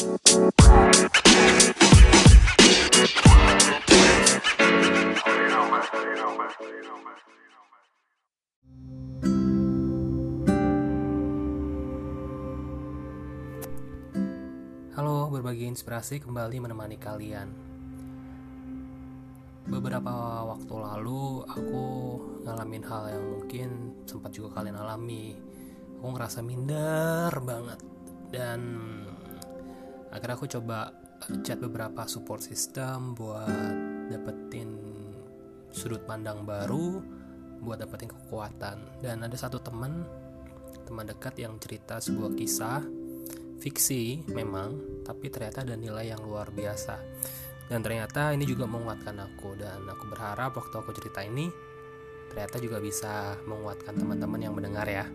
Halo, berbagi inspirasi kembali menemani kalian. Beberapa waktu lalu aku ngalamin hal yang mungkin sempat juga kalian alami. Aku ngerasa minder banget dan akhirnya aku coba chat beberapa support system buat dapetin sudut pandang baru, buat dapetin kekuatan. Dan ada satu teman, teman dekat yang cerita sebuah kisah fiksi memang, tapi ternyata ada nilai yang luar biasa. Dan ternyata ini juga menguatkan aku dan aku berharap waktu aku cerita ini ternyata juga bisa menguatkan teman-teman yang mendengar ya.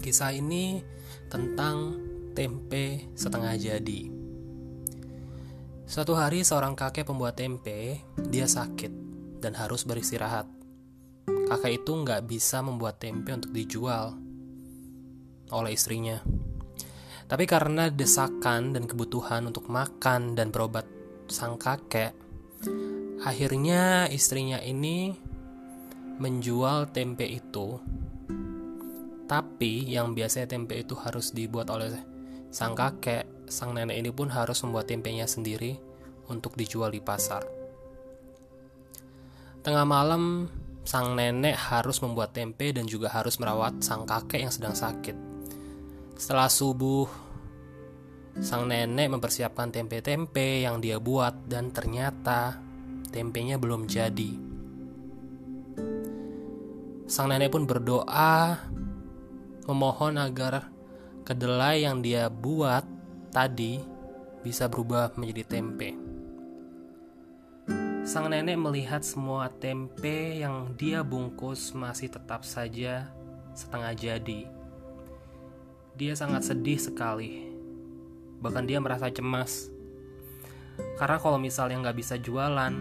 Kisah ini tentang tempe setengah jadi. Suatu hari seorang kakek pembuat tempe, dia sakit dan harus beristirahat. Kakek itu nggak bisa membuat tempe untuk dijual oleh istrinya. Tapi karena desakan dan kebutuhan untuk makan dan berobat sang kakek, akhirnya istrinya ini menjual tempe itu. Tapi yang biasanya tempe itu harus dibuat oleh sang kakek, sang nenek ini pun harus membuat tempenya sendiri untuk dijual di pasar. Tengah malam, sang nenek harus membuat tempe dan juga harus merawat sang kakek yang sedang sakit. Setelah subuh, sang nenek mempersiapkan tempe-tempe yang dia buat dan ternyata tempenya belum jadi. Sang nenek pun berdoa memohon agar kedelai yang dia buat tadi bisa berubah menjadi tempe. Sang nenek melihat semua tempe yang dia bungkus masih tetap saja setengah jadi dia sangat sedih sekali. Bahkan dia merasa cemas. Karena kalau misalnya nggak bisa jualan,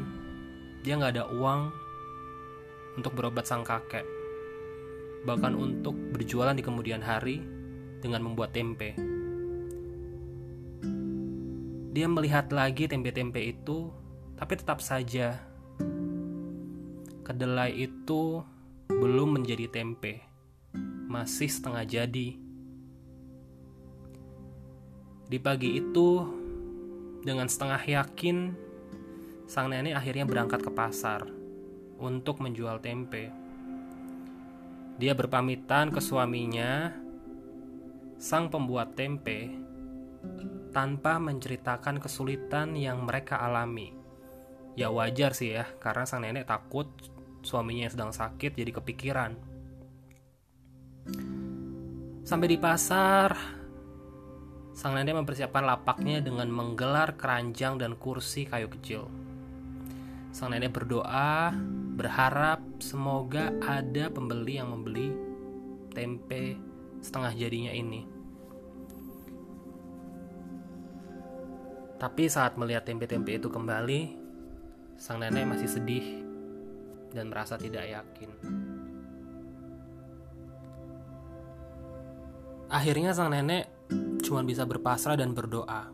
dia nggak ada uang untuk berobat sang kakek. Bahkan untuk berjualan di kemudian hari dengan membuat tempe. Dia melihat lagi tempe-tempe itu, tapi tetap saja kedelai itu belum menjadi tempe, masih setengah jadi. Di pagi itu, dengan setengah yakin, sang nenek akhirnya berangkat ke pasar untuk menjual tempe. Dia berpamitan ke suaminya, sang pembuat tempe, tanpa menceritakan kesulitan yang mereka alami. Ya wajar sih ya, karena sang nenek takut suaminya yang sedang sakit jadi kepikiran. Sampai di pasar, Sang nenek mempersiapkan lapaknya dengan menggelar keranjang dan kursi kayu kecil. Sang nenek berdoa, berharap semoga ada pembeli yang membeli tempe setengah jadinya ini. Tapi saat melihat tempe-tempe itu kembali, sang nenek masih sedih dan merasa tidak yakin. Akhirnya sang nenek cuma bisa berpasrah dan berdoa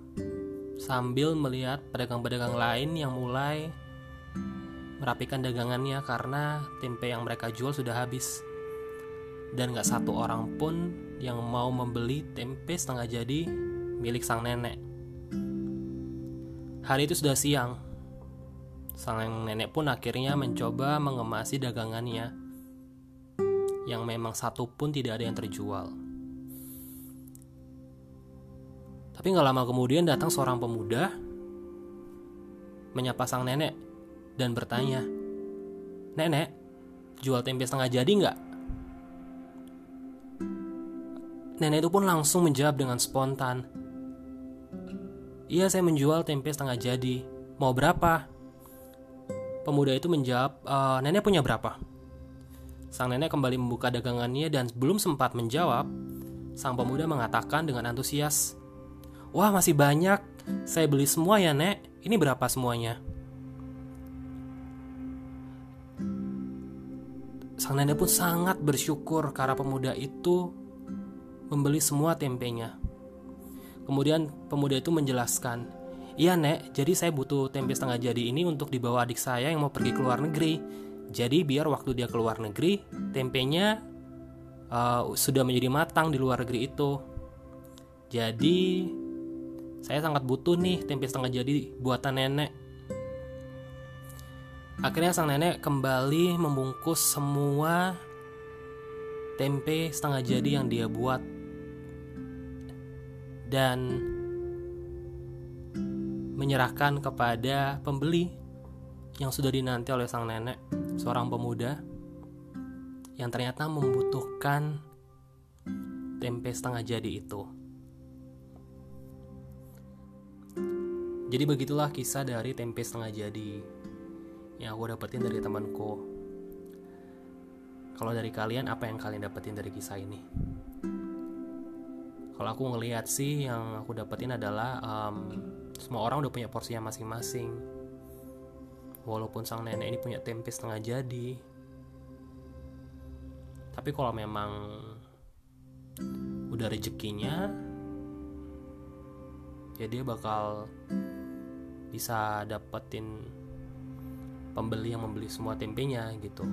sambil melihat pedagang-pedagang lain yang mulai merapikan dagangannya karena tempe yang mereka jual sudah habis dan gak satu orang pun yang mau membeli tempe setengah jadi milik sang nenek. Hari itu sudah siang. Sang nenek pun akhirnya mencoba mengemasi dagangannya yang memang satu pun tidak ada yang terjual. Tapi nggak lama kemudian datang seorang pemuda menyapa sang nenek dan bertanya, Nenek, jual tempe setengah jadi nggak? Nenek itu pun langsung menjawab dengan spontan, Iya saya menjual tempe setengah jadi, mau berapa? Pemuda itu menjawab, e, Nenek punya berapa? Sang nenek kembali membuka dagangannya dan belum sempat menjawab, sang pemuda mengatakan dengan antusias, Wah masih banyak, saya beli semua ya nek, ini berapa semuanya? Sang nenek pun sangat bersyukur karena pemuda itu membeli semua tempenya. Kemudian pemuda itu menjelaskan, Iya nek, jadi saya butuh tempe setengah jadi ini untuk dibawa adik saya yang mau pergi ke luar negeri. Jadi biar waktu dia ke luar negeri, tempenya uh, sudah menjadi matang di luar negeri itu. Jadi saya sangat butuh nih tempe setengah jadi buatan nenek. Akhirnya sang nenek kembali membungkus semua tempe setengah jadi yang dia buat dan menyerahkan kepada pembeli yang sudah dinanti oleh sang nenek, seorang pemuda yang ternyata membutuhkan tempe setengah jadi itu. Jadi begitulah kisah dari tempe setengah jadi yang aku dapetin dari temanku. Kalau dari kalian apa yang kalian dapetin dari kisah ini? Kalau aku ngelihat sih yang aku dapetin adalah um, semua orang udah punya porsinya masing-masing. Walaupun sang nenek ini punya tempe setengah jadi. Tapi kalau memang udah rezekinya ya dia bakal bisa dapetin pembeli yang membeli semua tempenya gitu.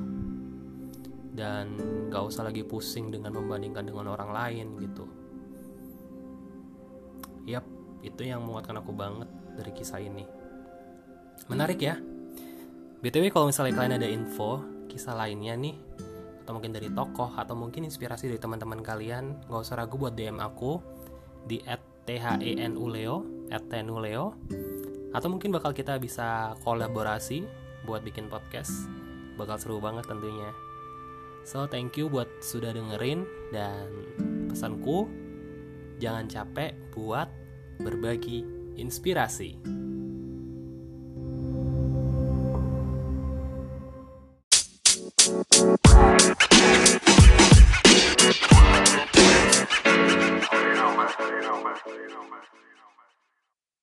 Dan gak usah lagi pusing dengan membandingkan dengan orang lain gitu yap itu yang menguatkan aku banget dari kisah ini. Menarik ya. Btw kalau misalnya kalian ada info kisah lainnya nih atau mungkin dari tokoh atau mungkin inspirasi dari teman-teman kalian nggak usah ragu buat dm aku di @thenuleo @thenuleo atau mungkin bakal kita bisa kolaborasi buat bikin podcast. Bakal seru banget tentunya. So thank you buat sudah dengerin dan pesanku jangan capek buat berbagi inspirasi.